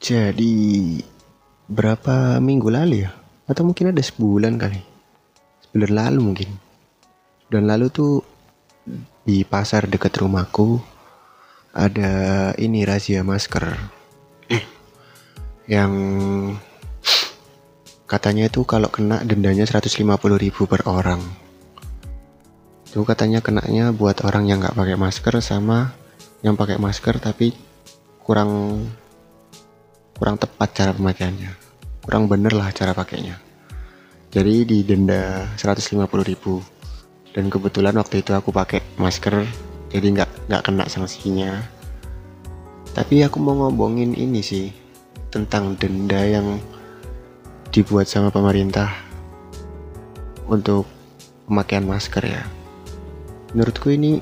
Jadi berapa minggu lalu ya? Atau mungkin ada sebulan kali. Sebulan lalu mungkin. Dan lalu tuh di pasar dekat rumahku ada ini razia masker yang katanya itu kalau kena dendanya 150 ribu per orang itu katanya kenanya buat orang yang nggak pakai masker sama yang pakai masker tapi kurang kurang tepat cara pemakaiannya. Kurang bener lah cara pakainya. Jadi didenda 150 ribu. Dan kebetulan waktu itu aku pakai masker jadi nggak nggak kena sanksinya. Tapi aku mau ngomongin ini sih tentang denda yang dibuat sama pemerintah untuk pemakaian masker ya. Menurutku ini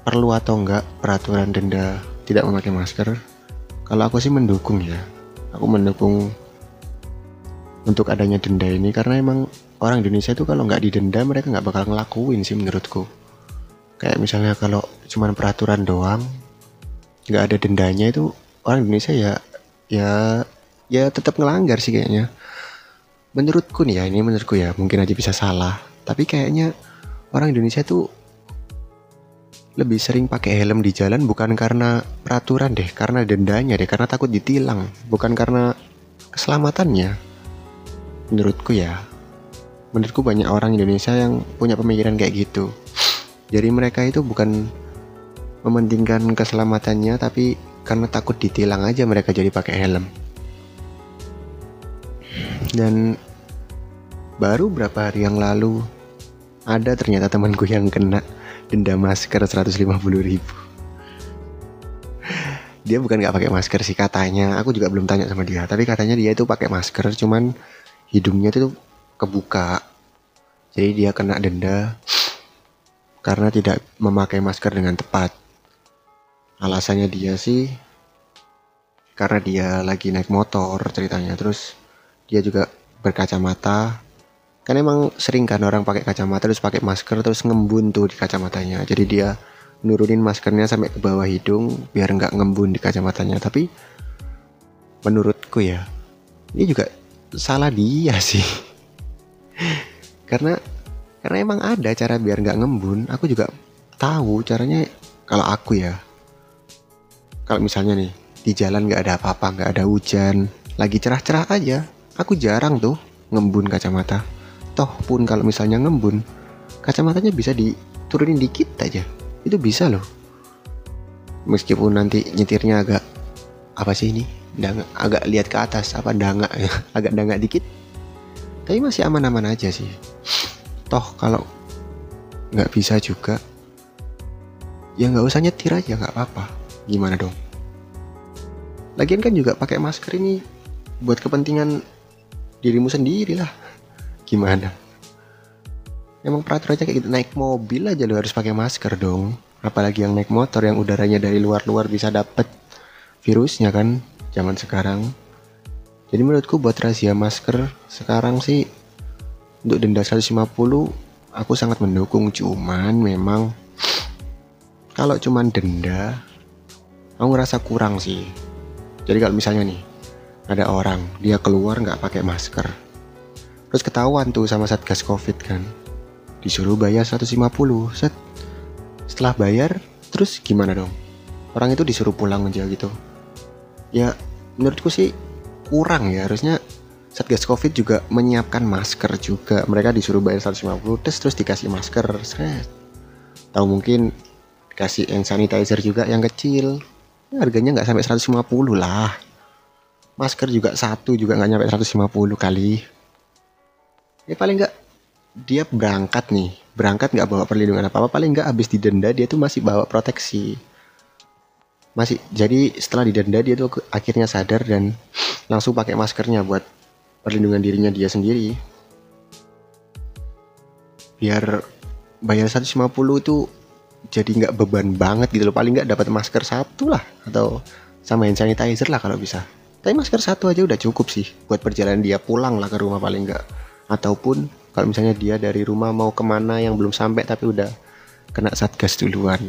perlu atau enggak peraturan denda tidak memakai masker kalau aku sih mendukung ya. Aku mendukung untuk adanya denda ini karena emang orang Indonesia itu kalau nggak didenda mereka nggak bakal ngelakuin sih menurutku. Kayak misalnya kalau cuman peraturan doang nggak ada dendanya itu orang Indonesia ya ya ya tetap ngelanggar sih kayaknya. Menurutku nih ya ini menurutku ya mungkin aja bisa salah tapi kayaknya orang Indonesia tuh lebih sering pakai helm di jalan bukan karena peraturan deh, karena dendanya deh, karena takut ditilang, bukan karena keselamatannya. Menurutku ya, menurutku banyak orang Indonesia yang punya pemikiran kayak gitu. Jadi mereka itu bukan mementingkan keselamatannya, tapi karena takut ditilang aja mereka jadi pakai helm. Dan baru berapa hari yang lalu ada ternyata temanku yang kena denda masker 150 ribu. Dia bukan nggak pakai masker sih katanya. Aku juga belum tanya sama dia. Tapi katanya dia itu pakai masker cuman hidungnya itu kebuka. Jadi dia kena denda karena tidak memakai masker dengan tepat. Alasannya dia sih karena dia lagi naik motor ceritanya. Terus dia juga berkacamata kan emang sering kan orang pakai kacamata terus pakai masker terus ngembun tuh di kacamatanya. Jadi dia nurunin maskernya sampai ke bawah hidung biar nggak ngembun di kacamatanya. Tapi menurutku ya ini juga salah dia sih. Karena karena emang ada cara biar nggak ngembun. Aku juga tahu caranya kalau aku ya. Kalau misalnya nih di jalan nggak ada apa-apa nggak ada hujan lagi cerah-cerah aja. Aku jarang tuh ngembun kacamata toh pun kalau misalnya ngembun kacamatanya bisa diturunin dikit aja. Itu bisa loh. Meskipun nanti nyetirnya agak apa sih ini? Dangak, agak lihat ke atas apa dangak ya? Agak dangak dikit. Tapi masih aman-aman aja sih. Toh kalau nggak bisa juga ya nggak usah nyetir aja nggak apa-apa. Gimana dong? Lagian kan juga pakai masker ini buat kepentingan dirimu sendiri lah gimana? Emang peraturannya kayak gitu naik mobil aja lo harus pakai masker dong. Apalagi yang naik motor yang udaranya dari luar-luar bisa dapet virusnya kan zaman sekarang. Jadi menurutku buat rahasia masker sekarang sih untuk denda 150 aku sangat mendukung. Cuman memang kalau cuman denda aku ngerasa kurang sih. Jadi kalau misalnya nih ada orang dia keluar nggak pakai masker terus ketahuan tuh sama satgas covid kan disuruh bayar 150 set setelah bayar terus gimana dong orang itu disuruh pulang aja gitu ya menurutku sih kurang ya harusnya Satgas Covid juga menyiapkan masker juga. Mereka disuruh bayar 150 tes terus dikasih masker. Set. Tahu mungkin kasih hand sanitizer juga yang kecil. Ya, harganya nggak sampai 150 lah. Masker juga satu juga nggak nyampe 150 kali ya paling nggak dia berangkat nih. Berangkat nggak bawa perlindungan apa apa paling nggak habis didenda dia tuh masih bawa proteksi. Masih jadi setelah didenda dia tuh akhirnya sadar dan langsung pakai maskernya buat perlindungan dirinya dia sendiri. Biar bayar 150 itu jadi nggak beban banget gitu loh. Paling nggak dapat masker satu lah atau sama hand sanitizer lah kalau bisa. Tapi masker satu aja udah cukup sih buat perjalanan dia pulang lah ke rumah paling nggak ataupun kalau misalnya dia dari rumah mau ke mana yang belum sampai tapi udah kena satgas duluan.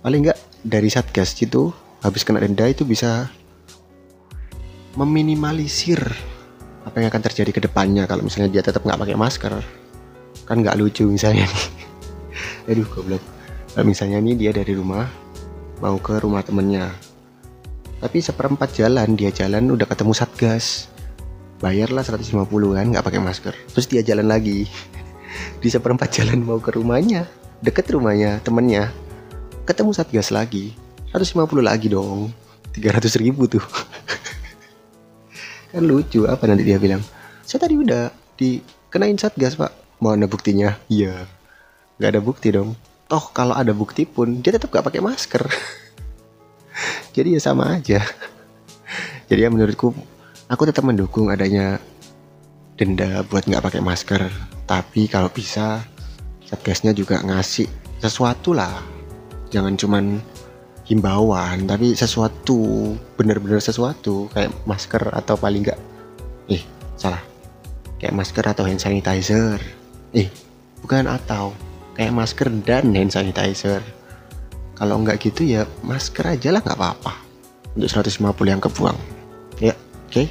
Paling enggak dari satgas itu habis kena denda itu bisa meminimalisir apa yang akan terjadi ke depannya. Kalau misalnya dia tetap nggak pakai masker kan nggak lucu misalnya nih. Aduh goblok. Kalau misalnya nih dia dari rumah mau ke rumah temennya tapi seperempat jalan dia jalan udah ketemu satgas bayarlah 150 kan nggak pakai masker. Terus dia jalan lagi. Di seperempat jalan mau ke rumahnya deket rumahnya temennya ketemu satgas lagi. 150 lagi dong. 300 ribu tuh. Kan lucu apa nanti dia bilang? Saya tadi udah dikenain satgas pak. Mana buktinya? Iya. Nggak ada bukti dong. Toh kalau ada bukti pun dia tetap gak pakai masker. Jadi ya sama aja. Jadi ya menurutku aku tetap mendukung adanya denda buat nggak pakai masker. Tapi kalau bisa satgasnya juga ngasih sesuatu lah. Jangan cuman himbauan tapi sesuatu bener-bener sesuatu. Kayak masker atau paling nggak eh salah. Kayak masker atau hand sanitizer. Eh bukan atau kayak masker dan hand sanitizer. Kalau nggak gitu ya masker aja lah nggak apa-apa. Untuk 150 yang kebuang. Ya oke. Okay?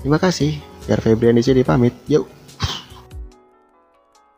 terima kasih. Biar Febrian di sini pamit. Yuk